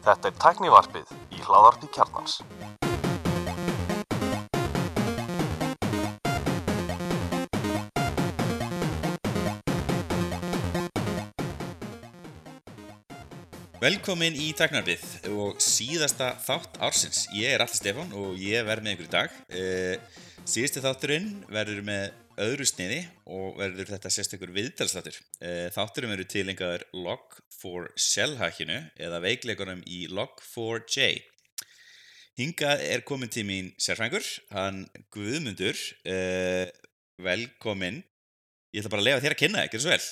Þetta er tæknivarpið í hláðarpi kjarnans. Velkomin í Tæknarbið og síðasta þátt ársins. Ég er Alli Stefán og ég verð með ykkur í dag. Uh, síðusti þátturinn verður með öðru sniði og verður þetta sérstakur viðtalsþáttur. Uh, þátturum eru tilengaður Log4Shell-hackinu eða veikleikunum í Log4j. Hingað er komin til mín sérfrængur, hann Guðmundur. Uh, velkomin. Ég ætla bara að lefa þér að kynna, ekki svo vel.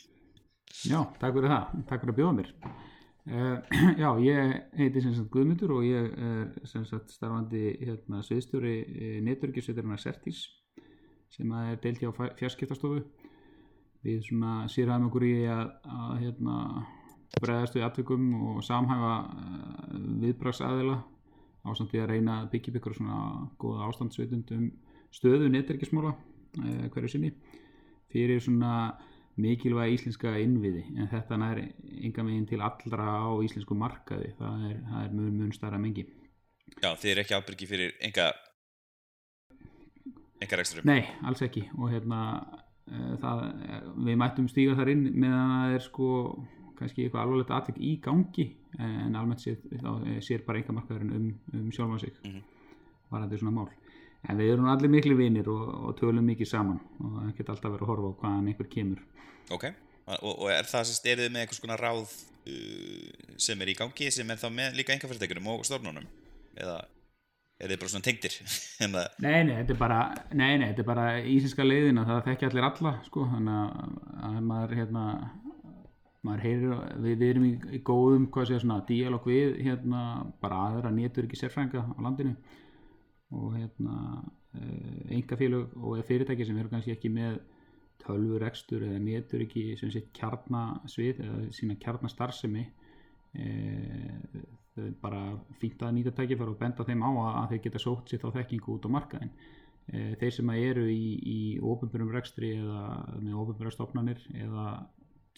Já, takk fyrir það, takk fyrir að bjóða mér. Uh, já, ég heiti sem sagt Guðmundur og ég er sem sagt starfandi hérna sviðstjóri neturkjusveiturinn að Sertís sem er deilt hjá fjarskiptastofu. Við svona sýrðum okkur í að, að hérna bregðast við atvikum og samhæfa uh, viðbragsaðila á samt því að reyna að byggja ykkur svona góða ástandsveitund um stöðu neturkjusmóla uh, hverju sinni fyrir svona mikilvæga íslenska innviði. En þetta er enga meginn til allra á íslensku markaði. Það er, það er mun mun starra mengi. Já, þið er ekki ábyrgi fyrir enga reksturum Nei, alls ekki. Og hérna uh, það, við mættum stíga þar inn meðan það er sko kannski eitthvað alvarlegt aðtök í gangi en almennt sér, þá sér bara enga markaðurinn um, um sjálfan sig mm -hmm. var þetta svona mál. En við erum allir miklu vinir og, og tölum mikið saman og það geta alltaf verið að horfa á hvaðan einhver kemur. Ok, og, og er það sem er þið með einhvers konar ráð uh, sem er í gangi sem er þá með líka engafyrirtækunum og stofnunum? Eða er þið bara svona tengtir? nei, nei, þetta er bara nei, nei, þetta er bara ísinska leiðin að það þekki allir alla sko, þannig að maður hérna maður heyrir, við, við erum í, í góðum hvað sé svona, díalog við hérna bara aðra nétur ekki sérfrænga á landinu og hérna engafélög og fyrirtæki sem eru kannski ekki með tölvurekstur eða netur ekki sem sitt kjarnasvið eða sína kjarnastarfsemi e, þau bara fínt að nýta tækifar og benda þeim á að þeir geta sótt sitt á þekkingu út á markaðin e, þeir sem eru í, í ofinbjörnum rekstri eða með ofinbjörnum stofnanir eða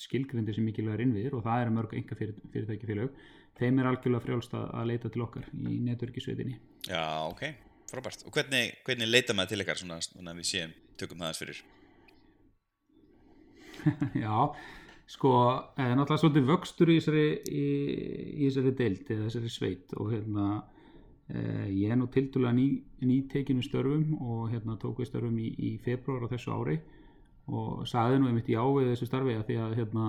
skilgrindi sem mikilvægur innviðir og það eru mörg enga fyrirtæki félög þeim er algjörlega frjálst að leita til okkar í netverkisveitinni Já, ok, frábært. Og hvernig, hvernig leita maður til ykkar svona, svona við séum tökum það fyrir? Já, sko, það er náttúrulega svolítið vöxtur í þessari, í, í þessari deild eða þessari sveit og hérna eh, ég er nú tildulega ný, nýtekinu störfum og hérna tók við störfum í, í februar á þessu ári og saði nú einmitt já við þessu starfi að því að hérna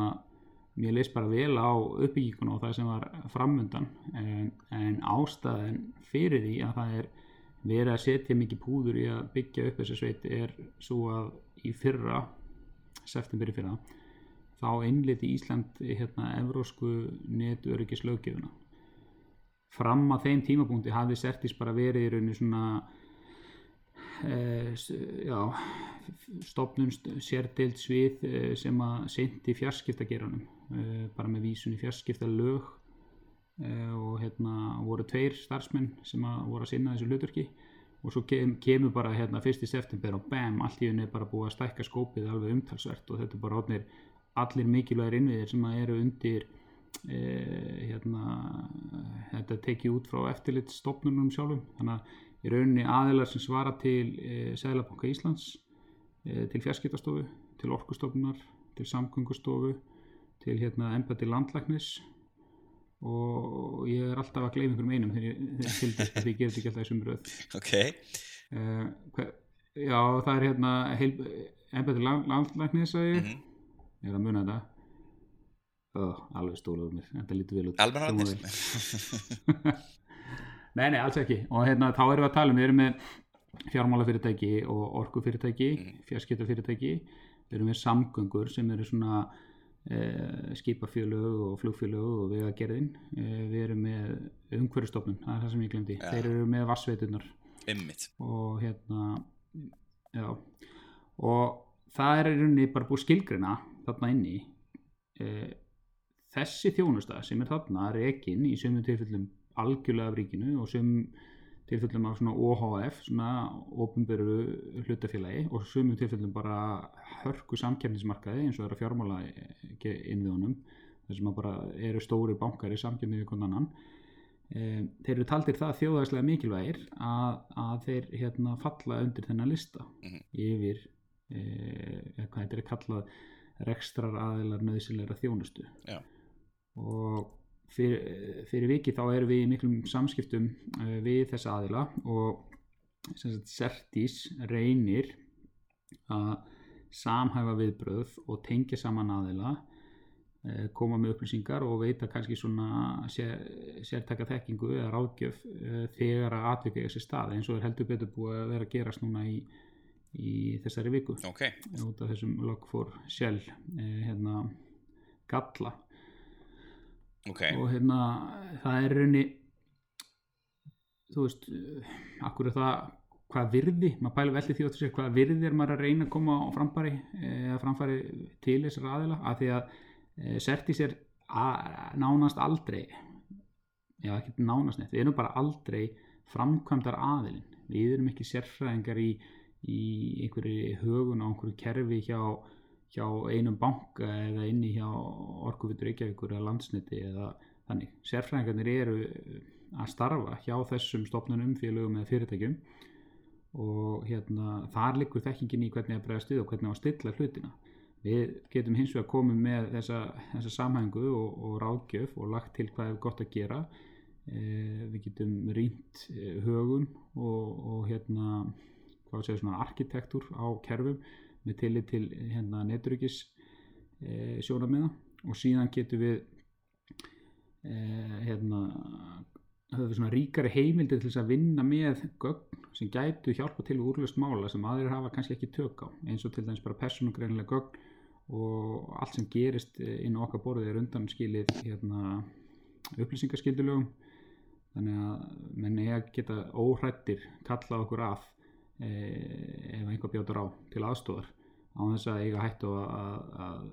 mér leist bara vel á uppbygginguna og það sem var framundan en, en ástæðin fyrir því að það er verið að setja mikið púður í að byggja upp þessu sveit er svo að í fyrra september í fyrra þá einliti Ísland hérna evrósku netöryggislaugjöfuna fram að þeim tímapunkti hafði Sertis bara verið í rauninu svona e, já stopnum sérdild svið e, sem að sendi fjarskiptageranum e, bara með vísun í fjarskipta lög og hérna voru tveir starfsmenn sem að voru að sinna þessu hlutverki. Og svo kem, kemur bara hérna fyrst í september og bam, allt í unni er bara búið að stækka skópið alveg umtalsvert og þetta er bara átnir allir mikilvægir innviðir sem að eru undir e, hérna þetta tekið út frá eftirlitstofnunum sjálfum. Þannig að í rauninni aðilar sem svara til e, Sæðlabanka Íslands e, til fjarskiptastofu, til orkustofnunar til samgöngustofu til hérna embati landlæknis. Og ég er alltaf að gleyma einhverjum einum þegar ég fylgist því ég gerði ekki alltaf þessum röð. Ok. Uh, hver, já það er hérna ennbættur landlæknis að ég. Mm -hmm. Ég er að muna þetta? Oh, alveg stólaður mér. Þetta lítur vel út. Alveg nei nei alls ekki. Og hérna þá erum við að tala um við erum með fjármálafyrirtæki og orkufyrirtæki mm. fjarskiptafyrirtæki. Við erum með samgöngur sem eru svona Eh, skipafjölög og flugfjölög og vegagerðin. Eh, við erum með umhverjastofnun það er það sem ég glemdi, ja. þeir eru með vassveitunar og hérna já. Og það er í rauninni bara búið skilgrina þarna inni e, þessi þjónusta sem er þarna ekki í sömum tilfellum algjörlega af ríkinu og sömum tilfellum af svona OHF svona ofinböru hlutafélagi og sumum tilfellum bara hörku samkjæmnismarkaði eins og það er að fjármála innviðunum sem að bara eru stóri bankar í samkjöndinu við konan annan e, þeir eru taldir það þjóðagslega mikilvægir að, að þeir hérna falla undir þennan lista Mhm. yfir e, hvað þetta er kallað rekstrar aðilar nöðsilegra þjónustu Já. og fyrir, fyrir viki þá erum við í miklum samskiptum uh, við þessa aðila og sagt, Sertís reynir að samhæfa viðbröð og tengja saman aðila uh, koma með upplýsingar og veita kannski svona sér, sértaka þekkingu eða ráðgjöf uh, þegar að atvika þessi stað eins og er heldur betur búið að vera að gerast núna í, í þessari viku. Ok, út af þessum log4shell eh, hérna galla. Ok. Og hérna það er raunni þú veist akkur er það hvað virði, maður pæla velli því að hvað virði er maður að reyna að koma á framfæri eða framfæri til þessar aðila af því að e, Sertis er a- nánast aldrei já ekki nánast neitt við erum bara aldrei framkvæmdar aðilin við erum ekki sérfræðingar í, í einhverju högun á einhverju kerfi hjá hjá einum banka eða inni hjá Orkuvitur Reykjavíkur eða landsniti eða þannig. Sérfræðingarnir eru að starfa hjá þessum stofnunum, félögum eða fyrirtækjum og hérna, þar liggur þekkingin í hvernig að bregðast við og hvernig að stilla hlutina. Við getum hins vegar komið með þessa, þessa samhængu og, og ráðgjöf og lagt til hvað er gott að gera. E, við getum rýnt eh, högun og, og hérna, hvað segir svona arkitektur á kerfum með tillit til hérna, netryggis e, sjónamiða og síðan getum við e, hérna, höfum við svona ríkari heimildir til þess að vinna með gögn sem gætu hjálpa til úrlust mála sem aðrir hafa kannski ekki tök á. Eins og til dæmis bara persónugreinlega gögn og allt sem gerist inn á okkar borðið er undan skilið hérna, upplýsingaskildulögum þannig að menn eiga að geta óhrættir kalla okkur e, ef einhver bjótur á til aðstóðar á þess að eiga hættu að, að, að,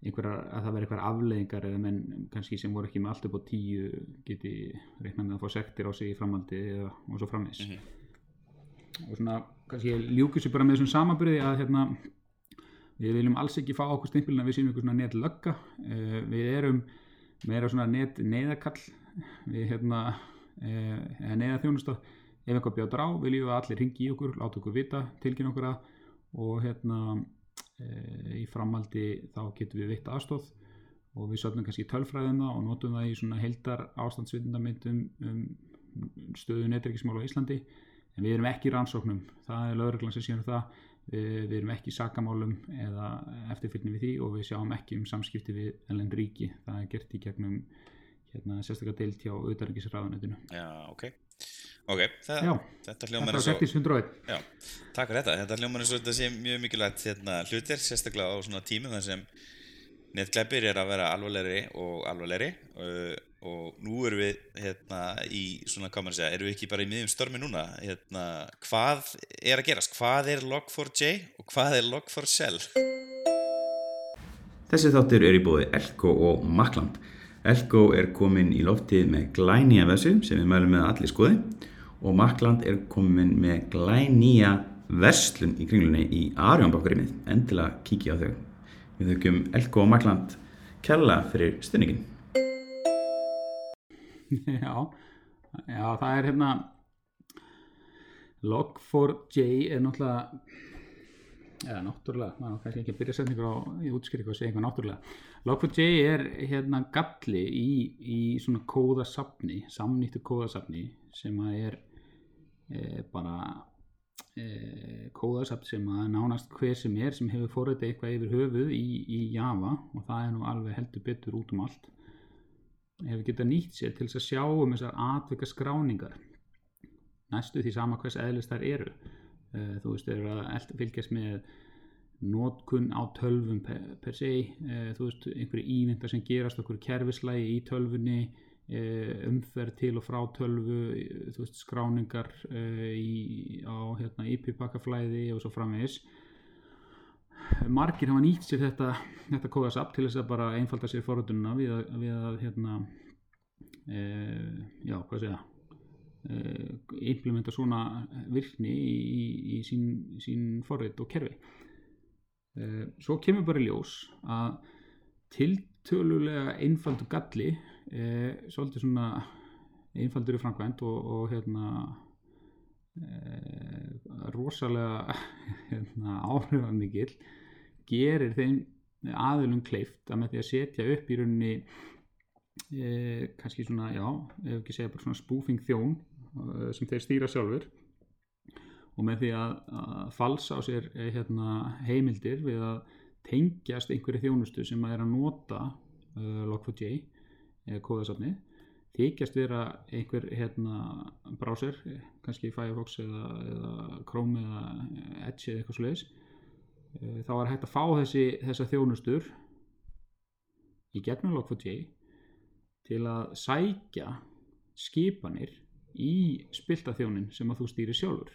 einhverjar, að það veri einhverjar afleðingar eða menn kannski sem voru ekki með allt upp á tíu geti reiknað með að fá sektir á sig í framhaldi eða, og svo framvis og svona kannski ljúkið sér bara með þessum samanbyrði að hérna við viljum alls ekki fá okkur stimpilin að við sínum ykkur svona netlögga. Uh, við erum meira svona net neyðakall við hérna uh, eða neyðaþjónusta ef eitthvað bjátar á viljum við að allir ringi í okkur láta okkur vita, tilkynna okkur að og hérna uh, í framaldi þá getum við veitt aðstóð og við söfnum kannski tölfræðum það og notum það í svona heldar ástandsvitundamyndum um stöðu netreikismál á Íslandi. En við erum ekki rannsóknum. Það er lögreglan sem séum það. Við, erum ekki sakamálum eða eftirfylgni við því og við sjáum ekki um samskipti við ellend ríki. Það er gert í gegnum hérna, sérstaklega deilt hjá auðarrikiðsraðunetinu Já, ok Ok, það, Já, þetta hljómar eins og 6101 Já, takk fyrir þetta. Þetta hljómar eins og þetta sé mjög mikilvægt hérna, hlutir, sérstaklega á svona tímum þar sem netglæpir er að vera alvarlegri og alvarlegri uh, og nú erum við hérna í svona, hvað maður að segja, erum við ekki bara í miðjum stormi núna hérna, hvað er að gerast? Hvað er Log4j og hvað er Log4Shell? Þessi þáttur er í bóði Elko og Makland. Elko er komin í loftið með glænýja vesu sem við mælum með allir skoði og Makland er komin með glænýja verslun í kringlunni í Arjónbakkarímið. Endilega kíkja á þau. Við þaukum Elko og Makland kærlega fyrir stunningin. já, já, það er hérna Log4j er náttúrulega eða náttúrulega, maður á kannski ekki að byrja setningur á í útskýringu og segja eitthvað náttúrulega Log4j er hérna galli í, í svona kóðasafni samnýttu kóðasafni sem að er bara e, kóðasafn sem að nánast hver sem er sem hefur fórhætti eitthvað yfir höfuð í, í Java og það er nú alveg heldur betur út um allt hefur getað nýtt sér til að sjá um þessar atvika skráningar. Næstu því sama hvers eðlis þær eru. Eh, þú veist, þeir eru að fylgjast með notkun á tölvum per, per se, eh, þú veist, einhverju ívindar sem gerast okkur kerfislægi í tölvunni. eh, umferð til og frá tölvu eh, veist, skráningar eh, í, á hérna, IP-pakkaflæði og svo framvegis. Margir hafa nýtt sér þetta þetta kóðasapp til þess að bara einfalda sér forröndununa við að, við að hérna e, já, hvað segja e, implementa svona virkni í, í, í sín, sín forrið og kerfi. E, svo kemur bara ljós að til tiltölulega einfaldur galli eh, svolítið svona einfaldur í framkvæmt og, og hérna eh, rosalega hérna, áhrifamikill gerir þeim aðilum kleift að með því að setja upp í rauninni eh, kannski svona, já, ef ekki segja bara svona spoofing þjón eh, sem þeir stýra sjálfur og með því að, að falsa á sér eh, hérna, heimildir við að tengjast einhverju þjónustu sem að er að nota uh, Log4j eða kóðasafni þykjast vera einhver hérna, browser, kannski Firefox eða, eða Chrome eða Edge eða eitthvað sluðis þá er hægt að fá þessi, þessa þjónustur í gegnum Log4j til að sækja skipanir í spiltaþjónin sem að þú stýrir sjálfur.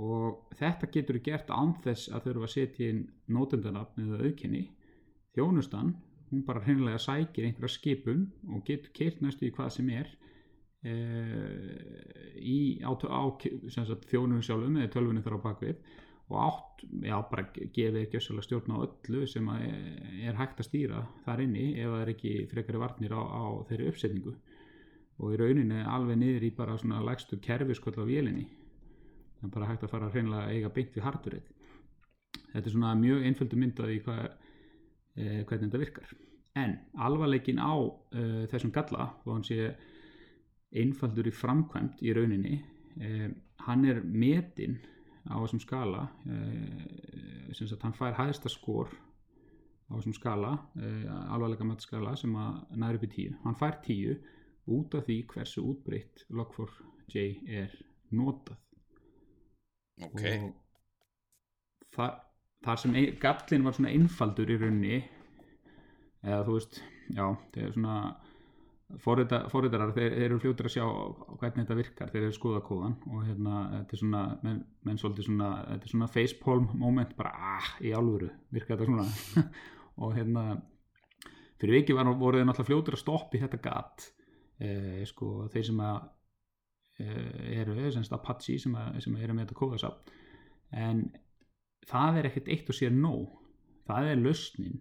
Og þetta getur gert án þess að þurfa að setja inn nótendanafn eða auðkenni. Þjónustan, hún bara hreinlega sækir einhverja skipun og getur keirt næstu í hvað sem er e, í þjónunum sjálfum eða tölvunum þar á bakvið og átt, já bara gefið ekki össalega stjórn á öllu sem er hægt að stýra þar inni ef það er ekki frekari varnir á, á þeirri uppsetningu. Og í rauninni alveg niður í bara svona lægstu kerfiskoll á vélinni. Það er bara hægt að fara hreinlega eiga beint við hardverið þetta er svona mjög einföldu myndað í hvað, e, hvernig þetta virkar. En alvarleikin á e, þessum galla og hann sé einfaldur í framkvæmt í rauninni e, hann er metin á þessum skala sem sagt hann fær hæðsta skor á þessum skala alvarleika matskala sem að næri upp í tíu. Hann fær tíu út af því hversu útbreytt Log4j er notað. Ok. og það, þar sem ein, gallin var svona einfaldur í rauninni eða þú veist, já, það er svona forritarar, þeir, þeir eru fljótur að sjá hvernig þetta virkar, þeir eru skoða kóðan og hérna, þetta er svona menn, menn svolítið svona, þetta er svona facepalm moment, bara, ah, í álfuru virkar þetta svona? Og hérna fyrir viki var, voru þeir náttúrulega fljótur að stoppi þetta gatt eh, sko, þeir sem að eh, eru, semst Apache sem, að, sem að eru með þetta kóðasafn. En það er ekkert eitt og sér nóg. Það er lausnin.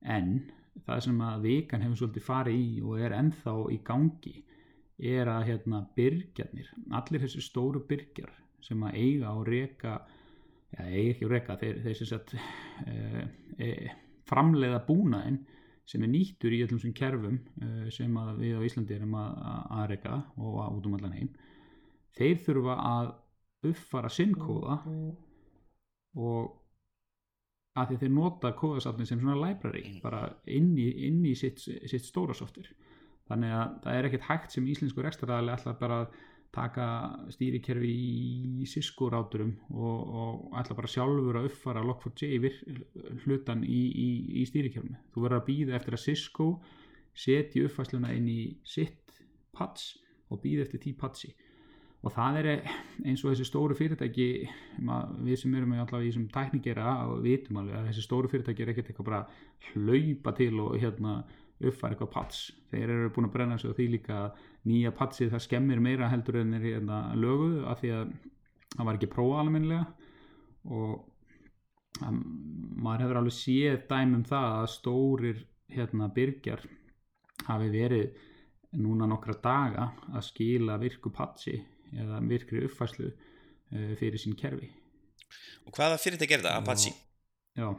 En það sem að vikan hefur svolítið farið í og er ennþá í gangi er að hérna byrgjarnir, allir þessi stóru byrgjar sem að eiga og reka ja, eiga ekki og reka þeir, þeir sem sagt e, e, framleiða búnaðin sem er nýttur í öllum sem kerfum e, sem að við á Íslandi erum að, að reka og út um allan heim þeir þurfa að uppfara sinnkóða og að því þeir nota kóðasafni sem svona library bara inn í, inn í sitt, sitt stóra softir þannig að það er ekkert hægt sem íslensku rekstaraðali alltaf bara að taka stýrikerfi í Cisco ráturum og, og alltaf bara sjálfur að uppfara Log4j hlutan í, í, í stýrikerfinu. Þú verður að býða eftir að Cisco setji uppfæsluna inn í sitt patch og býða eftir tí patchi og það er eins og þessi stóru fyrirtæki við sem erum allavega í þessum tækningera og vitum alveg að þessi stóru fyrirtæki er ekkert eitthvað bara hlaupa til og hérna uppfæra eitthvað pats. Þeir eru búin að brenna sig á því líka nýja patsið það skemmir meira heldur en er hérna löguð af því að það var ekki prófa almennilega. Og um, maður hefur alveg séð dæmum það að stórir hérna byrgjar hafi verið núna nokkra daga að skila virku patsi eða virkri uppfæslu uh, fyrir sín kerfi. Og hvaða er þetta? Apache? Já.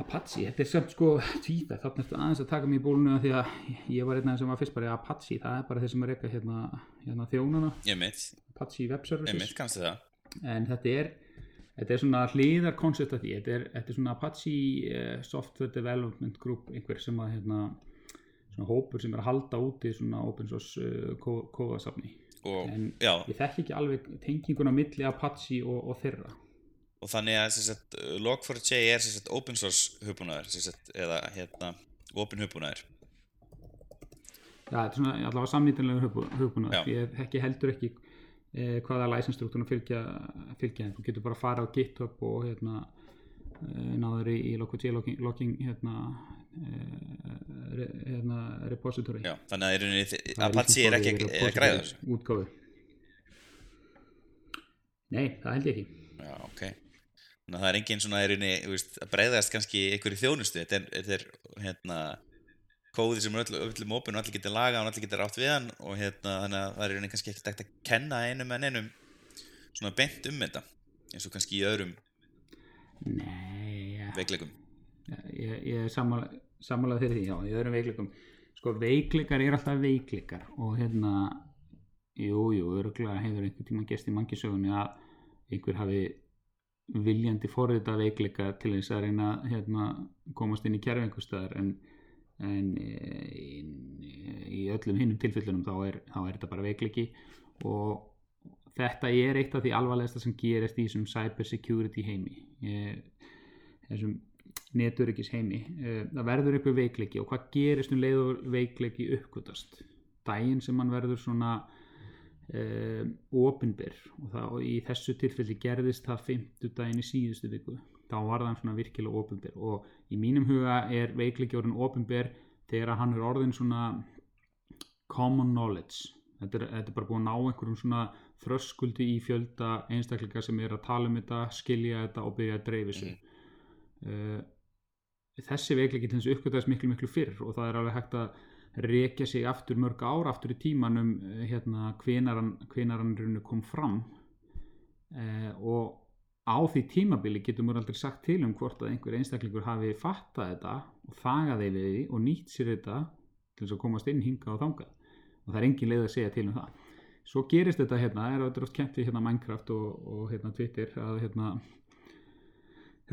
Apache, þetta er samt sko tvíta, þá ertu aðeins að taka mér í bólunu því að ég var aðeins sem var fyrst bara í Apache, það er bara þeir sem er eitthvað hérna, hérna þjónana, Apache Web það. En þetta er þetta er svona hliðar koncept af því þetta er, þetta er svona Apache uh, Software Development Group einhver sem að hérna, svona hópur sem er að halda úti svona open source uh, kó- kóðasafni. Og, en já, ég þekki ekki alveg tenginguna milli Apache og, og þeirra. Og þannig að sem sagt, Log4j er sagt, open source hugbúnaður eða hérna open hugbúnaður. Já, þetta er svona allavega samnýtanlega hugbúnað Já. ég þekki heldur ekki eh, hvaða læsinstruktúrun fylgja, fylgja en þú getur bara að fara á GitHub og hérna eh, náður í, í Log4j logging, hérna, eh, hérna repository. Já, þannig að er Apache er ekki að græða þessu útgáfu. Nei, það held ég ekki. Já, ok. Að það er engin svona er inni, þú veist, að breyðast kannski einhverju þjónustu, þetta er, er hérna, kóði sem er öll, öllum opinn og allir getur lagað og allir getur átt við hann og hérna, þannig að það er kannski ekkert að kenna einum en einum svona beint um þetta, eins og kannski í öðrum Nei, ja. veikleikum. ég, ég er sammála, sammála fyrir því, já, í öðrum veikleikum. Sko, veikleikar er alltaf veikleikar og hérna jú, jú, örgulega hefur einhvern tíma gest í mangisögunni að einhver hafi viljandi forrita veikleika til þess að reyna hérna, komast inn í kerfi einhver staðar en, en í, í öllum hinnum tilfellunum þá er, þá er þetta bara veikleiki og þetta er eitt af því alvarlegasta sem gerist í þessum cyber security heimi. Þessum neturyggis heimi Eh, það verður eitthvað veikleiki og hvað gerist um leið og veikleiki uppkvötast daginn sem hann verður svona um, opinber og þá í þessu tilfelli gerðist það 50 daginn í síðustu viku. Þá var það svona virkilega opinber og í mínum huga er veikleiki orðin opinber þegar hann er orðin svona common knowledge. Þetta er, þetta er bara búin að ná einhverjum svona þröskuldi í fjölda einstaklinga sem er að tala um þetta, skilja þetta og byrja að dreifi sig mm. Þessi veikleiki til þess að uppgötaðast miklu miklu fyrr og það er alveg hægt að rekja sig aftur mörg ár aftur í tímanum eh, hérna rauninni kom fram. Uh, og á því tímabili getur mér aldrei sagt til um hvort að einhver einstaklingur hafi fattað þetta og þagaði við því og nýtt sér þetta til þess að komast inn hinga og þangað. Og það er engin leið að segja til um það. Svo gerist þetta hérna, er þetta oft kent við hérna Minecraft og, og hérna Twitter að hérna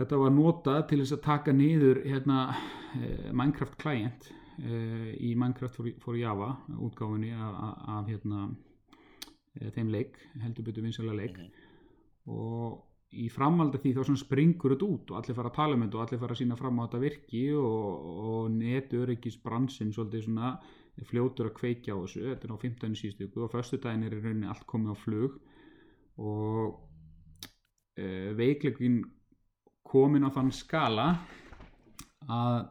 þetta var notað til þess að taka niður hérna eh, Minecraft client eh, í Minecraft for, for Java útgáfunni af, af, af hérna eh, þeim leik, heldur betur vinsalega leik. Og í framaldi því þá springur þetta út og allir fara að tala um þetta og allir fara að sína fram á þetta virki og, og neturyggis bransin svolítið svona fljótur að kveikja á þessu, þetta er á 15. síðustu viku og förstu daginn er í rauninni allt komið á flug. Og e, veikleikin komin á þann skala að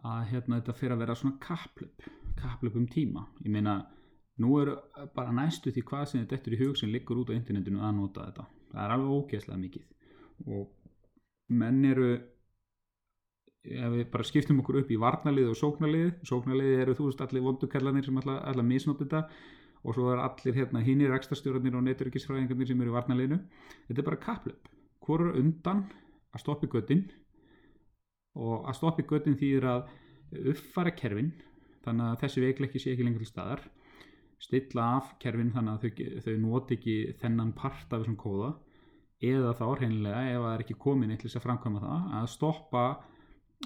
að hérna þetta fyrir að vera svona kapplöp kapplöp um tíma. Ég meina, nú er bara næstu því hvað sem þetta eftir í hug sem liggur út á internetinu að nota þetta. Það er alveg ógeðslega mikið. Og menn eru ef við bara skiptum okkur upp í varnalið og sóknalið sóknalið eru þú veist allir vondukallanir sem allar, misnótt þetta og svo er allir hérna hinnir ekstastjórnir og neturikisfræðingarnir sem eru í varnaliðinu þetta er bara kaplöp hvor eru undan að stoppi göttin og að stoppi göttin þýðir að uppfara kerfin þannig að þessi veikleiki sé ekki lengur til staðar stilla af kerfin þannig að þau, þau noti ekki þennan part af þessum kóða eða þá reynilega ef það er ekki komin eitthvað að framkvæma það að stoppa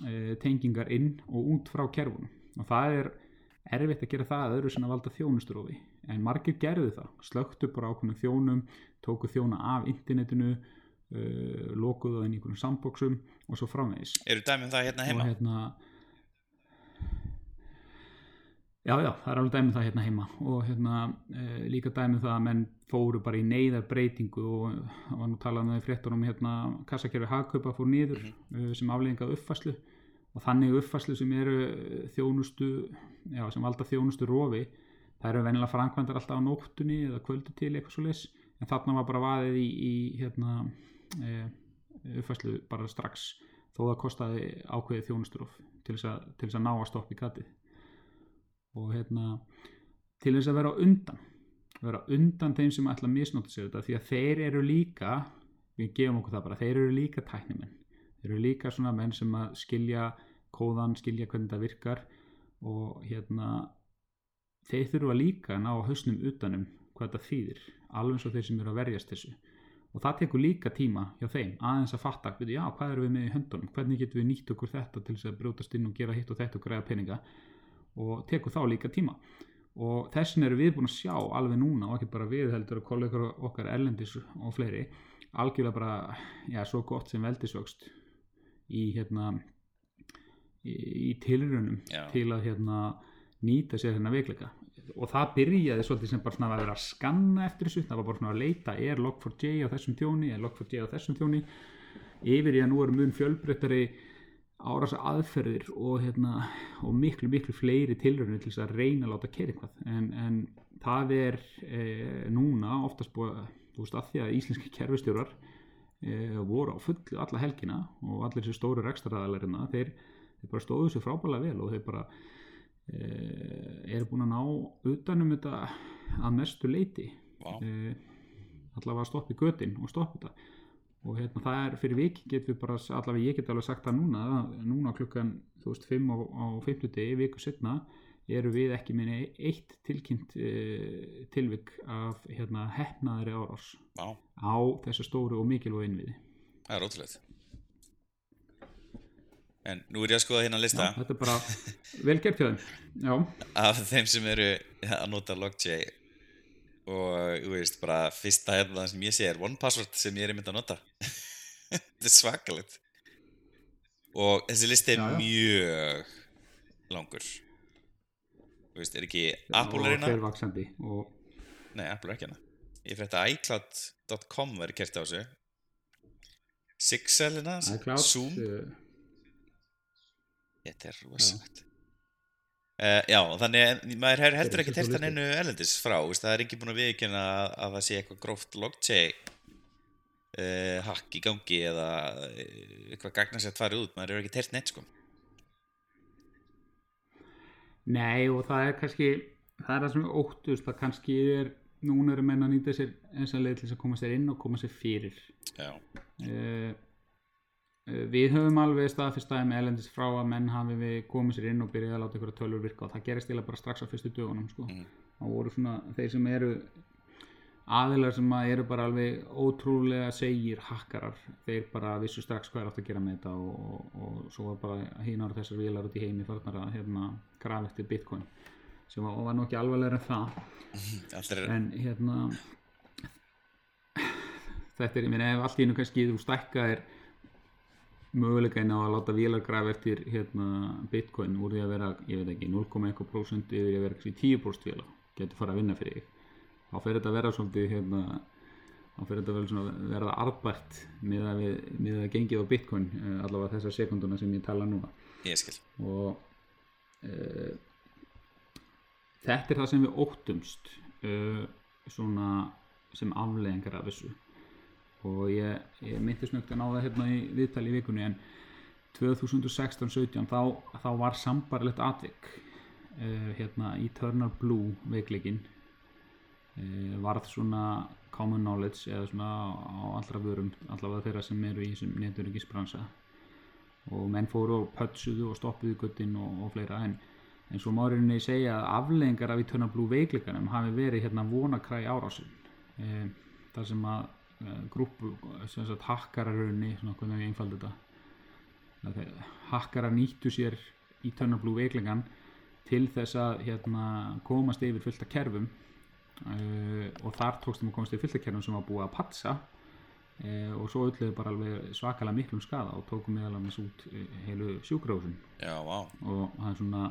e, tengingar inn og út frá kerfunum. Og það er erfitt að gera það öðru sem að valda þjónusturófi en margir gerðu það, slögtu bara ákveðnum þjónum tóku þjóna af internetinu uh, lokuðu það inn í einhvern sandboxum og svo framvegis. Eru dæmi um það hérna heima? og hérna já já, það er alveg dæmið það hérna heima. Og hérna e, líka dæmið það að menn fóru bara í neyðar breytingu og það var nú talað með fréttunum hérna kassakerfi hagkaupa fór niður mm sem afleggingað uppfæslu og þannig uppfæslu sem eru eh, þjónustu já, sem valda þjónustu rofi það eru venilega framkvæmdar alltaf á nóttunni eða kvöldu til eitthvað svo leys en þarna var bara vaðið í, í hérna uppfæslu bara strax þó það kostaði ákveðið þjónusturof til þess að, til þess að ná að stoppa í gatið. Og hérna til þess að vera undan vera undan þeim sem ætla að misnóta sig þetta því að þeir eru líka við gefum okkur það bara, þeir eru líka tæknimenn. Þeir eru líka svona menn sem að skilja kóðan, skilja hvernig það virkar og hérna þeir þurfa líka að ná hausnum utanum hvað þetta þýðir alveg eins og þeir sem eru að verjast þessu og það tekur líka tíma hjá þeim aðeins að fatta, veitu, já, hvað eru við með í höndunum? Hvernig getum við nýtt okkur þetta til þess að brjótast inn og gera hitt og þetta og græða peninga? Og tekur þá líka tíma. Og þessin eru við búin að sjá alveg núna og ekki bara við heldur að kollegur okkar erlendis og fleiri algjörlega bara, já, svo gott sem veldisvöxt í hérna í, í tilrunum Já. til að hérna nýta sér hérna veikleika og það byrjaði svolítið sem bara svona að vera að skanna eftir þessu, það var bara svona að leita er log4j á þessum þjóni, er log4j á þessum þjóni yfir í að nú eru mun fjölbreyttari árasa aðferðir og, hérna, og miklu miklu fleiri tilraunir til þess að reyna að láta kera eitthvað. En, en það er e, núna oftast búið þú veist að því að íslenski kerfistjórar e, voru á fullu alla helgina og allir þessi stóru rekstraræðalarina þeir, þeir bara stóðu sér frábælega vel og þeir bara eru búin að ná utanum þetta að mestu leiti Vá. e, allavega að stoppa í götin og stoppa þetta. Og hérna það er fyrir viki getum við bara, allavega ég get alveg sagt það núna að núna klukkan, þú veist, 5 á, á 50 degi, viku setna eru við ekki minni eitt tilkynnt e, tilvik af hérna hefnaðri árás Vá, á þessu stóru og mikilvæg innviði. Það er ótrúlega En nú er ég að skoða hérna lista. Já, þetta er bara vel gert hjá þeim. Já, af þeim sem eru að nota LogJ og þú veist, bara fyrsta hérna sem ég sé er OnePassword sem ég er mynd að nota. Þetta er svakalegt. Og þessi listi er Já, já. mjög langur. Þú veist, er ekki Apple er hérna? og Nei, Apple er ekki hérna. Ég fyrir þetta iCloud.com verið kert á þessu. Sixel hérna, Zoom. uh, Þetta er rosalegt. Uh, Já, þannig að maður hefur heldur ekki svo hann einu erlendis frá veist, það er ekki búin að viðkjöna að, að það sé eitthvað gróft logtjei uh, hakk í gangi eða uh, eitthvað gagnasett farið út, maður hefur ekki telt neitt sko. Nei og það er kannski það er það sem óttust það kannski er, núna eru menn að nýta sér eins og leið til þess að koma sér inn og koma sér fyrir. Já, uh, Við höfum alveg staðfyrstaði með elendis frá að menn hafi við komið sér inn og byrjaði að láta ykkur tölur virka og það gerist eiginlega bara strax á fyrstu dögunum sko. Mhm. það voru svona þeir sem eru aðilar sem að eru bara alveg ótrúlega segir hakkarar þeir bara vissu strax hvað er átt að gera með þetta og, og, og svo var bara hínar þessar vélar út í heimi farnar að hérna graf eftir bitcoin sem var, var nú ekki alvarlega en það en hérna þetta er, ég meina ef allt í einu kannski þú stækka er möguleika inn á að láta vélar grafa eftir hérna bitcoin úr því að vera, ég veit ekki 0,1% yfir að vera kannski 10% vélar getur fara að vinna fyrir þig. Þá fer þetta að vera svolítið hérna þá fer þetta að verða arðbært með að við, með að gengið á bitcoin eh, allavega þessar sekunduna sem ég tala núna. Ég skil. Og uh, þetta er það sem við óttumst uh, svona sem afleðingar af þessu og ég, ég myndi snögt að ná það hérna í viðtali í vikunni en 2016-17 þá, þá var sambarlegt atvik. Uh, hérna Eternal Blue veikleikin uh, varð svona common knowledge eða svona á allra vörum allavega þeirra sem eru í þessum neturikisbransa og menn fóru og pötsuðu og stoppuðu guttin og, og fleira en, en svo márinni segja að afleðingar af Eternal Blue veikleikanum hafi verið hérna vonakræ árásin e, þar sem að grúpu, sem sagt hakkararunni svona hvernig ég einfaldi þetta? Hakkarar nýttu sér Eternal Blue veikleikan til þess að hérna, komast yfir fullt af kerfum. Uh, og þar tókst þeim að komast yfir fullt af kerfum sem var búið að patsa. Uh, og svo ölluðu bara alveg svakalega miklum skada og tókum meðal annars út heilu sjúkrahúsin. Já, vá. Og það er svona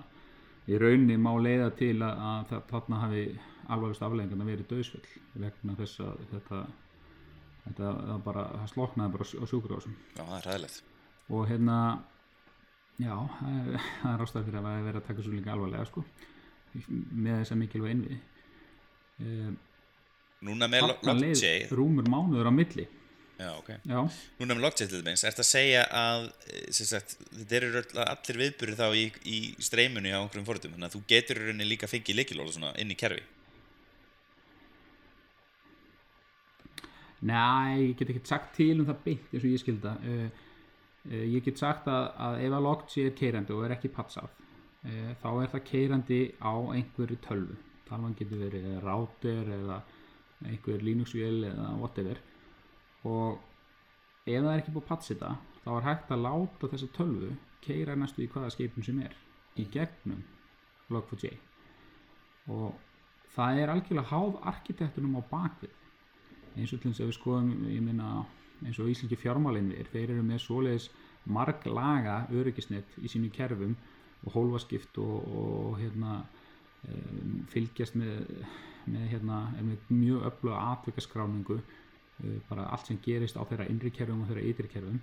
í rauninni má leiða til að, að þarna hafi alvarlegust afleggingarna verið döðsfell vegna þess að þetta þetta bara, það sloknaði bara á sj- á sjúkrahúsum. Já, það er ræðilegt og hérna já, það er, það er ástæð fyrir að það er verið að taka svo líka alvarlega sko. Með þessa mikilvæg innviði. Um, Núna með LogJ rúmur mánuður á milli. Já, ok. Já, Núna með LogJ til dæmis, ertu að segja að eh, sagt, þetta eru allir viðburði þá í, í streymunu á einhverjum fórtum þannig að þú getur rauninni líka fengið leikilóla svona inn í kerfi Nei, ég get ekki sagt til um það beint eins og ég skilda uh, uh, ég get sagt að, að ef að logt sé keirandi og er ekki patsað uh, þá er það keirandi á einhverju tölvu. Talvan getur verið router eða einhver Linux-vél eða whatever. Og ef það er ekki búið að patsa þetta þá er hægt að láta þessa tölvu keira næstu í hvaða skipum sem er í gegnum Log4j og það er algjörlega háð arkitektunum á bakvið eins og til þess að við skoðum ég minna eins og íslenski fjármálinvir þeir eru með svoleiðis marg laga öryggisnett í sínu kerfum og hólfaskipt og, og hérna um, fylgjast með, með hérna með mjög öfluga atvikaskráningu uh, bara allt sem gerist á þeirra innri kerfum og þeirra ytri kerfum.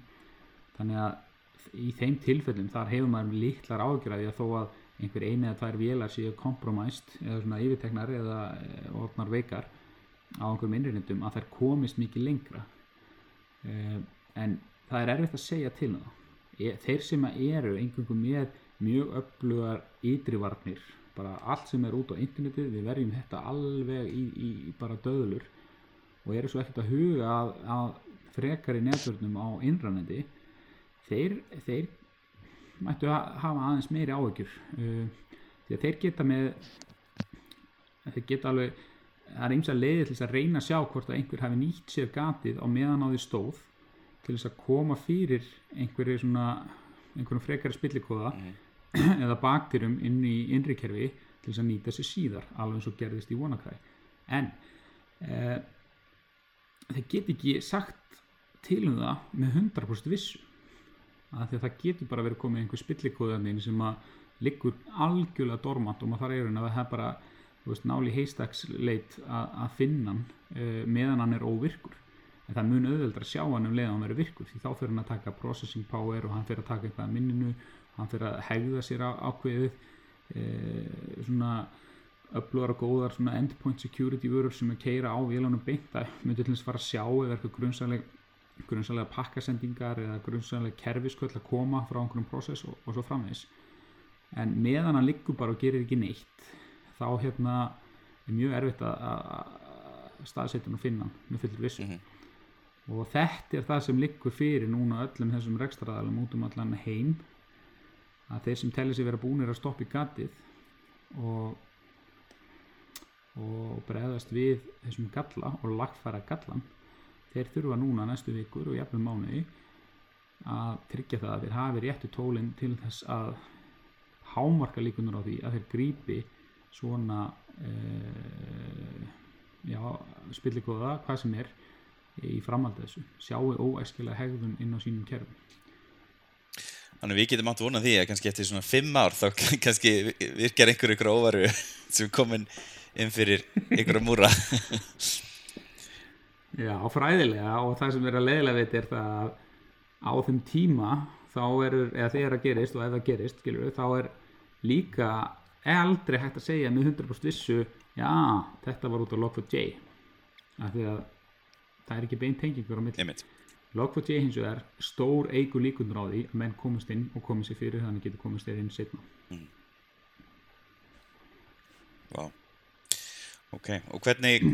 Þannig að í þeim tilfellum þar hefur maður litlar ágjörði að þó að einhver eini eða tvær vélar séu kompromæst eða svona yfirteknar eða eh, orðnar veikar á einhverjum innrýnindum að þær komist mikið lengra. Uh, en það er erfitt að segja til um það E- þeir sem að eru einhverjum með mjög öflugar ytrivarnir bara allt sem er út á internetið við verjum þetta alveg í, í, í bara döðlur og eru svo ekkert að huga að, að frekari netvörnum á innrannendi þeir, þeir mættu ha- hafa aðeins meiri áhyggjur. Uh, því að þeir geta með þeir geta alveg það er eins að leiði til þess að reyna að sjá hvort að einhver hafi nýtt sér gatið á meðan á því stóð til þess að koma fyrir einhverju svona einhverjum frekari spillikóða eða baktyrum inn í innri kerfi til þess að nýta sér síðar alveg eins og gerðist í WannaCry. En e, þeir get ekki sagt til um það með 100% vissu að það getur bara verið komið einhver spillikóðaninn sem að liggur algjörlega dormant og maður þarf að það er bara veist, náli heistaksleit að, finna hann uh, meðan hann er óvirkur. En það mun auðveldra að sjá hann um leiðan hann verið virkur því þá fyrir hann að taka processing power og hann fyrir að taka eitthvað að minninu hann fyrir að hegða sér á ákveðið uh, svona öflugar og góðar svona endpoint security vörur sem er keira á vélanum beint það myndi til þess að fara að sjá eða eitthvað grunnsaleg grunnsalega pakkasendingar eða grunnsalega kerfisköll að koma frá einhverjum process og, og svo framvegis. En meðan hann liggur bara og gerir ekki neitt þá hérna er mjög erfitt að- að að staðsetja og finna með fullur vissu. Og þetta er það sem liggur fyrir núna öllum þessum rekstraðalum út um allan heim að þeir sem telli sig vera búnir að stoppa í gatið og og bregðast við þessum galla og lagfæra gallan þeir þurfa núna næstu vikur og jafnvel mánuði að tryggja það að þeir hafi réttu tólinn til þess að hámarka líkunar á því að þeir grípi svona já, spillikóða, hvað sem er í framhaldið þessu, sjáu óæskilega hegðun inn á sínum kerfum Þannig við getum átt að vona því að kannski eftir svona fimm ár þá kannski virkar einhver ykkur óvaru sem komin inn fyrir einhverja múra. Já, fræðilega og það sem er að leiðilega veit er það að á þeim tíma þá er, eða þegar það gerist og ef það gerist, skilur þá er líka aldrei hægt að segja með 100% vissu já, þetta var út á Log4j af því að það er ekki bein tengingur á milli Einmitt. Log4j hins vegar stór eigur líkundur á því að menn komast inn og komast sér fyrir þannig getur komast þér inn setna Vá. Ok, og hvernig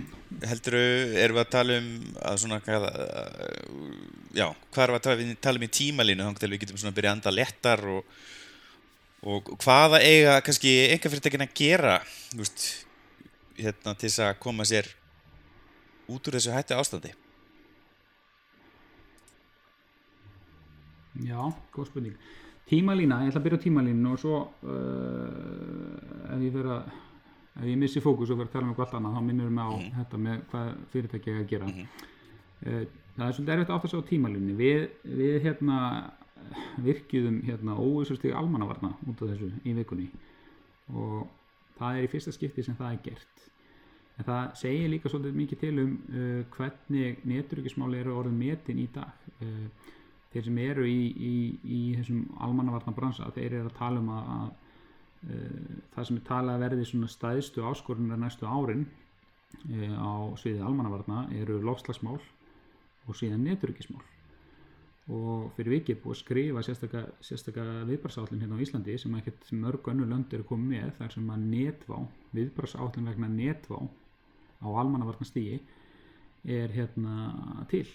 heldur erum við að tala um að svona, uh, já, hvað erum við að tala, um í tímalínu þannig til við getum svona að byrja að anda lettar og, og hvaða eiga kannski einhver fyrirtækin að gera, veist, hérna til þess að koma sér út úr þessu hættu ástandi. Já, góð spurning. Tímalína, ég ætla að byrja á tímalínu og svo uh, ef ég að ef ég missi fókus og fyrir að tala um eitthvað allt annað þá minnur mig á þetta með hvað fyrirtæki er að gera. Uh, það er svolítið erfitt að sjá á tímalínu við, við hérna virkjuðum hérna óvísastig almannavarna út af þessu í vikunni. Og það er í fyrsta skipti sem það er gert. En það segir líka svolítið mikið til um uh, hvernig neturökismáli eru orðin metin í dag. Uh, þeir sem eru í, í, í þessum almannavarna bransa þeir eru að tala um að, að uh, það sem er talað að verði svona stæðstu áskorunar næstu árin uh, á sviðið almannavarna eru lofslagsmál og síðan neturökismál og fyrir vikið búið að skrifa sérstaka, sérstaka viðbarsállin hérna á Íslandi sem ekkert mörg önnur lönd eru komið með þar sem að netvá, viðbarsállin vegna netvá á almannavarna stígi er hérna til.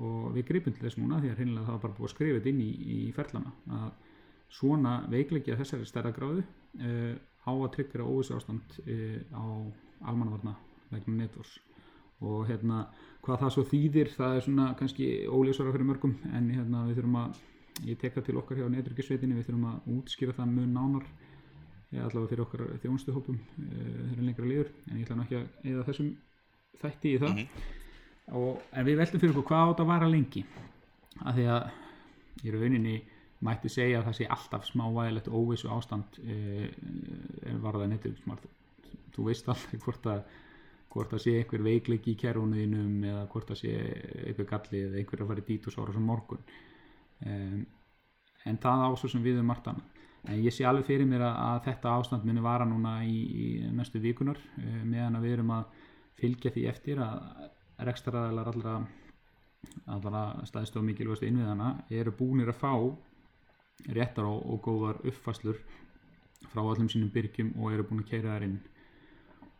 Og við gripum til þess núna því að hreinlega það var bara búið að skrifa þetta inn í, í ferlana að svona veikleiki að þessari stærra gráðu uh, á að tryggra óvissu ástand uh, á almannavarna vegna netvors og hérna hvað það svo þýðir það er svona kannski óljósara fyrir mörgum en hérna við þurfum að ég tek það til okkar hjá netryggisveitinni við þurfum að útskýra það mun nánar eða allavega fyrir okkar þjónustuhópum þegar lengra líður en ég ætla nú ekki að eða þessum þætti í það. Og, en við veltum fyrir okkur hvað átt að vara lengi af því að í rauninni mætti segja að það sé alltaf smávægilegt óvissu ástand e, en varða netryggismál þú veist alltaf hvort að hvort það sé einhver veikleiki í kerfunuðinum eða hvort það sé einhver galli eða einhver að fara í dít og sára sem morgun. Um, en það ásvo sem við um margt annað en ég sé alveg fyrir mér að, að þetta ástand muni vara núna í, í næstu vikunar uh, meðan að við erum að fylgja því eftir að rekstraræðilar allra allra staðist og mikilvægast innviðana eru búnir að fá réttar og, og góðar uppfæslur frá öllum sínum byrgjum og eru búin að keira þær inn.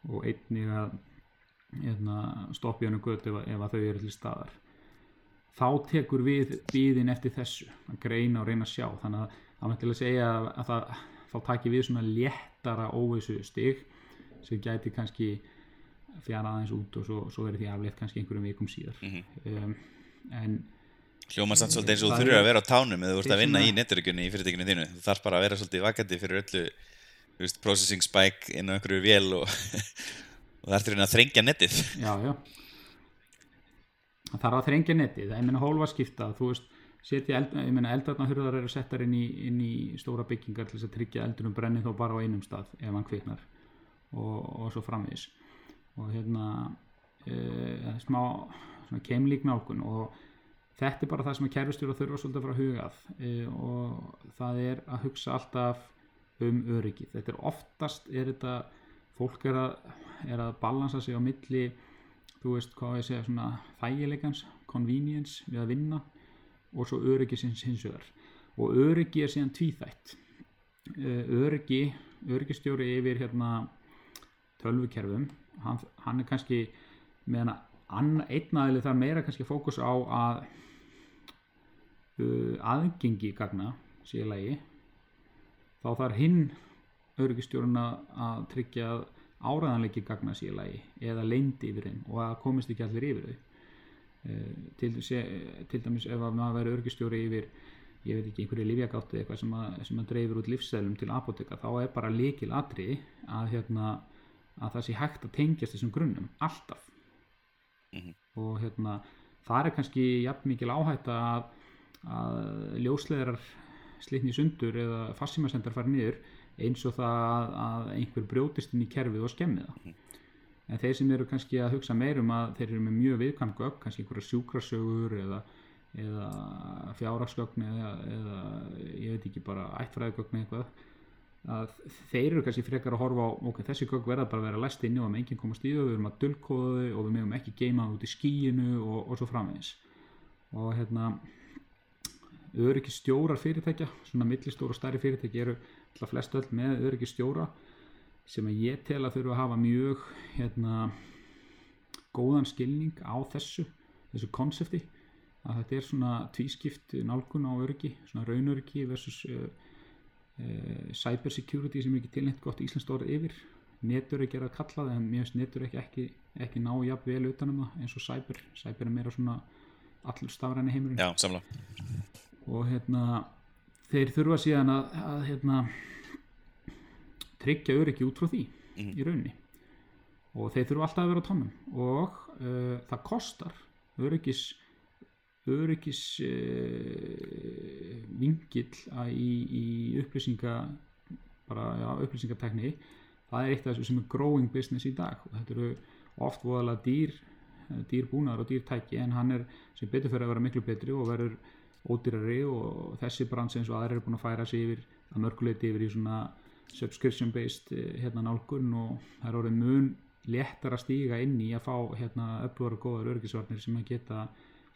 Og einnig að hérna, stoppa í hann götu ef, ef að þau eru til staðar. Þá tekur við bíðin eftir þessu að greina og reyna að sjá. Þannig að það mætti að segja að, að það, þá taki við svona léttara óvissu stig sem gæti kannski fjara aðeins út og svo, svo verið því aflétt kannski einhverjum vikum síðar. Um, en Hljóma samt svolítið eins og þú þurfur að vera á tánum eða þú ert að vinna í netverkjunni í fyrirtækinu þínu. Þú þarf bara að vera svolítið vakandi fyrir öllu þú veist, processing spike inn á einhverju vél og, og það ertur að þrengja netið. já, já. Það þarf að þrengja netið. Það er minna hólfa skipta þú veist, setja eld, ég meina eldarna hurðar eru settar inn í, inn í stóra byggingar til þess að tryggja eldunum brenni þó bara á einum stað ef hann kviknar og, og svo framvegis. Og hérna e, smá keimlík nálgun og þetta er bara það sem að kerfistjóra þurfa svolítið að fara að hugað e, og það er að hugsa alltaf um öryggi þetta er oftast er þetta fólk er að, er að balansa sig á milli þú veist hvað ég segja svona þægilegans, convenience við að vinna og svo öryggi sinns hins vegar. Og öryggi er síðan tvíþætt. Eh, öryggi öryggistjóri yfir hérna tölvukerfum hann, hann er kannski meðan að einn aðili þar meira kannski fókus á að uh, aðgengi gagna í lagi þá þarf hinn öryggistjórun að tryggja að áræðanleiki gagna sé í lagi eða leyndi yfir þeim og að komist ekki allir yfir þau. Eh, til, sé, til dæmis ef að maður verður örgistjóri yfir ég veit ekki, einhverju livjagáttu eitthvað sem að, sem að dreifir út lífsælum til apoteka þá er bara líkil atri að, hérna, að það sé hægt að tengjast þessum grunnum, alltaf. Og hérna það er kannski jafn mikil áhætta að, að ljósleðarar slitni sundur eða fassimasendar fara niður eins og það að, að einhver brjótist inn í kerfið og skemmi það. En þeir sem eru kannski að hugsa meir um að þeir eru með mjög viðkvæm gögn, kannski einhverja sjúkrasögur eða, eða fjárhagsgögn eða, eða ég veit ekki bara ættfræðigögn eitthvað að þeir eru kannski frekar að horfa á ok, þessi gögn verða bara að vera læst inni og með enginn komast í þau, við erum að dulkóða þau og við megum ekki geima það út í skíinu og, og svo framvegis. Og hérna öryggistjórar fyrirtækja svona millistóra og stærri fyrirtæki eru alltaf flest öll með öryggistjóra sem að ég tel að þurfa að hafa mjög hérna, góðan skilning á þessu þessu konsepti að þetta er svona tvískipt nálgun á öryggi svona raunöryggi versus uh, uh, cyber security sem ekki tilnætt gott íslenskt orð yfir. Netöryggi er að kalla það en mér finnst netöryggi ekki, ekki ná jafn vel utanum það eins og cyber. Cyber er meira svona allur stafræni heimurinn. Já, og hérna þeir þurfa síðan að, að hérna, tryggja öryggi út frá því í rauninni. Og þeir þurfa alltaf að vera á tónum og uh, það kostar öryggis öryggis uh, vingill að í, í upplýsinga bara já, upplýsingatekni það er eitt af þessu sem er growing business í dag. Og þetta eru oft voðalega dýr dýr búnaðar og dýr tæki en hann er sem betur fyrir að vera miklu betri og verður ódýrari og þessi brans eins og aðrir er búin að færa sig yfir að mörguleiti yfir í svona subscription based eh, hérna nálgun og það er orðið mun léttar að stíga inn í að fá hérna öflugara góðar örgisvarnir sem að geta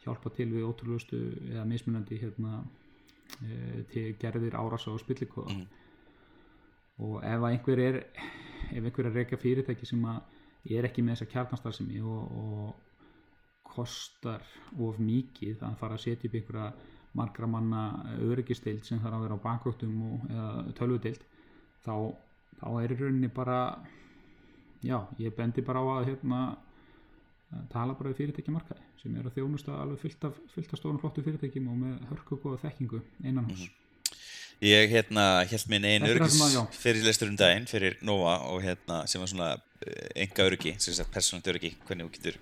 hjálpa til við ótrúlustu eða mismunandi hérna e, til gerðir árasa og spillikóða og ef einhver er ef einhver er reyka fyrirtæki sem að er ekki með þessa kjarnastarsemi og, og kostar of mikið að fara að setja upp einhverja margra manna öryggistild sem þarf að vera á bankvöktum og, eða tölvutild þá, þá er í rauninni bara já, ég bendi bara á að hérna tala bara við fyrirtæki markaði sem er að þjónusta alveg fullt af, af stórum flottu fyrirtækjum og með hörku og góða þekkingu innan hús Ég hérna held minn einn já. fyrirlestur um daginn fyrir Nova og hérna sem var svona enga öryggi, sem sagt persónalt öryggi, hvernig þú getur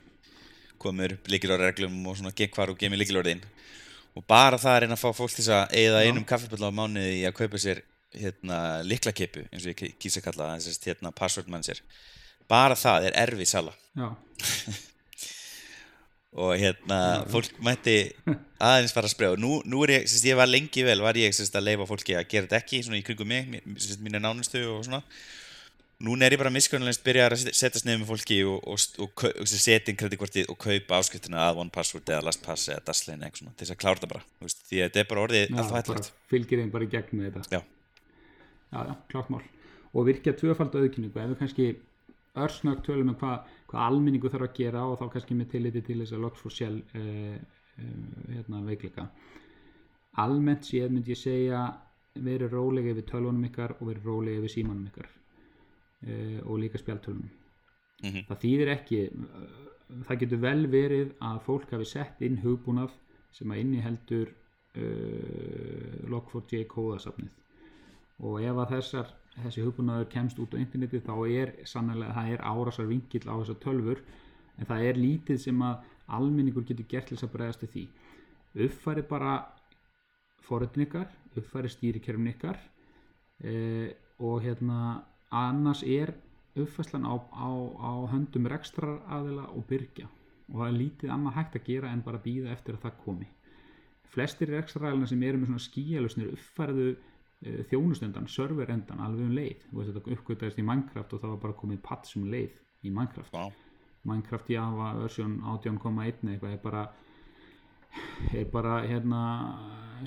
komið upp líkilorðreglum og svona gekk hvar og gemið líkilorðin og bara það er einn að fá fólk til að eigða einum kaffibölla á mánuði í að kaupa sér hérna liklakipu, eins og ég kýsa kalla það, að hérna password manager bara það er erfið sala. Og hérna fólk mætti aðeins fara að sprega og nú, nú er ég, sérst, ég var lengi vel var ég sérst, að leifa fólki að gera þetta ekki svona í kringum mig, sérst, mínu nánustu og svona núna er ég bara miskunnarlegst byrjar að setjast nefnum með fólki og, og, og, og, setja inn kreditkortið og kaupa áskriftina að OnePassword eða LastPass eða Dashlane eða eitthvað svona til þess að klára þetta bara þú veist, því að þetta er bara orðið alltaf hættilegt fylgir þeim bara í gegn með þetta. Já. já, já, klart mál. Og virkja tvöfald auðkynningu ef við kannski örsnögt tölum um hvað hva alminningu þarf að gera og þá kannski með tilliti til þess að loks for shell uh, uh, hérna, veikleika. Almennt séð myndi ég segja verið rólega yfir tölvunum ykkar og verið rólega yfir símanum ykkar og líka spjaltölunum Mhm. það þýðir ekki uh, það getur vel verið að fólk hafi sett inn hugbúnað sem að inni heldur uh, Log4j kóðasafnið og ef að þessar þessi hugbúnaður kemst út á interneti þá er sannlega, það er árásar vingill á þessar tölfur en það er lítið sem að almenningur getur gert til þess að bregðast við því. Uppfæri bara foröldin ykkar, uppfæri stýrikerfin ykkar eh, og hérna annars er uppfæslan á, á, á höndum rekstrar aðila og byrgja. Og það er lítið annað hægt að gera en bara býða eftir að það komi. Flestir rekstraræðina sem eru með svona skíalusnir uppfærðu uh, þjónustundan, serverendan alveg um leið, þú veist þetta uppgötaðist í Minecraft og það var bara komið patch um leið í Minecraft, Vá. Minecraft Java version 18.1 eitthvað er bara er bara hérna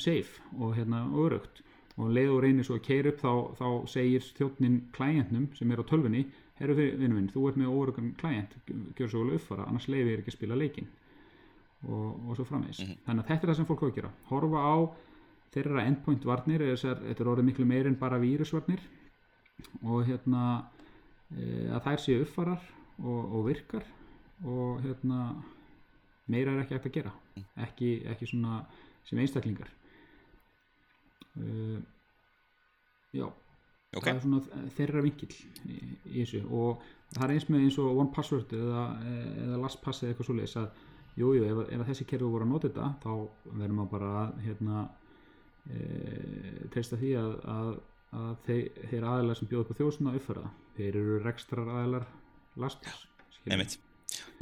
safe og hérna örugt og um leið og reynir svo að keira upp þá, þá segir þjóttnin klæjentnum sem er á tölvunni herru vinnu minn, þú ert með órugan klæjent gjör svo vel uppfara, annars leiði er ekki að spila leikin og, og svo framvegis. Þannig að þetta er það sem fólk á að gera. Horfa á þeirra endpoint varnir þetta er orðið miklu meir en bara vírusvarnir. Og hérna e, að þær séu uppfarar og, og virkar. Og hérna meira er ekki hægt að gera. Ekki, ekki svona sem einstaklingar uh, já Ok. það er svona þeirra vinkill í, í þessu og það er eins með eins og one password eða, eða last pass eða eitthvað svoleiðis að jújú, jú, ef, ef þessi kerfi voru að nota þetta þá verður maður bara að hérna, e, treysta því að, að, að þeir, þeir aðilar sem bjóða upp á þjóðsuna uppfæra þeir eru rekstrar aðilar last pass. Einmitt.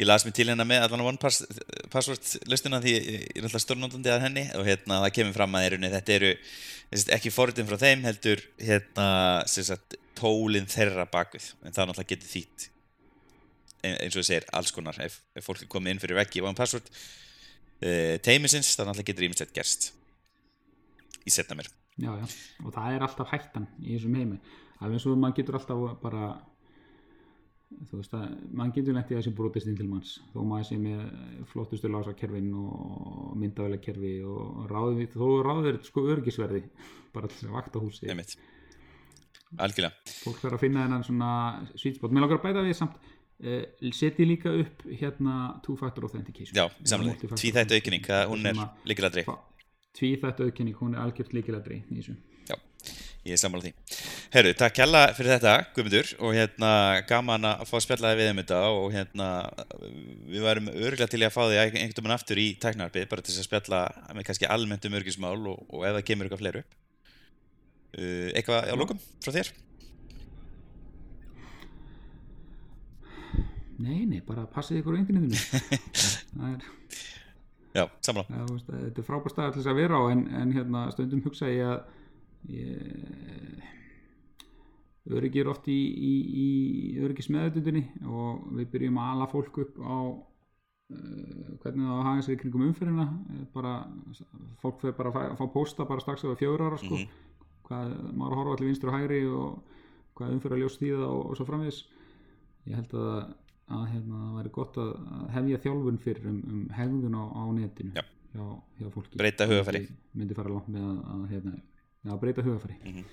Ég las mér til hérna með allan One Pass, Password listuna því ég er alltaf stórnótandi að henni og hérna það kemur fram að erunni, þetta eru ekki forritin frá þeim heldur hérna sagt, tólin þeirra bakvið en það náttúrulega getur þýtt ein- eins og það segir alls konar. Ef, ef fólk er komið inn fyrir veggi One Password uh, teimisins það náttúrulega getur ímislegt gerst í setna mér. Já, já. og það er alltaf hættan í þessum heimi alveg eins og maður getur alltaf bara þú veist að maður getur lent í þessi brotist inn til manns. Þó maður sé með flottustu lásakerfin og myndavælakerfi og ráði, þó ráður sko örgisverði bara til að vakta húsi algjörlega. Fólk þarf að finna þennan svona sweet spot. Mér langar að bæta við samt uh, setji líka upp hérna two-factor authentication. Já, samlega, tvíþættu aukinning hún er að- líkiladri tvíþættu auðkenning, hún er algjört líkiladri í þessu. Já, ég er sammála því. Herru, takk kjalla fyrir þetta, Guðmundur, og hérna gaman að fá að spjallaði við um þetta og hérna við værum örgulega til að fá því einhvern veginn aftur í tæknarpið, bara til að spjalla með kannski almennt um örgismál og, og ef það kemur eitthvað fleiri upp. Uh, eitthvað á lokum frá þér? nei, nei, bara passið ykkur á internetinu það er Já, veist, þetta er frábær stað að vera á en, en hérna, stundum hugsa ég að ég, öryggi er oft í, í, í öryggismeðutundinni og við byrjum að ala fólk upp á uh, hvernig það að sér í kringum umferðina Eh, bara, fólk fyrir bara að fá, pósta bara strax það er fjögur ára sko. hvað, maður horfa allir vinstur og hægri og hvað umferða ljós þýða og, og svo framvegis ég held að að hérna, það væri gott að að hefja þjálfun fyrir um, um hegðun á, á netinu Já. hjá, hjá fólki Breyta hugarfari. myndi, myndi fara langt með að, að hérna, já, breyta hugafæri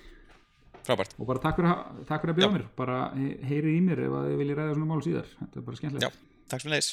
Frábært. og bara takk fyrir, takk fyrir að bjóða mér bara he- heyrið í mér ef að þið viljið ræða svona mál síðar þetta er bara skemmtilegt takk sem leiðis.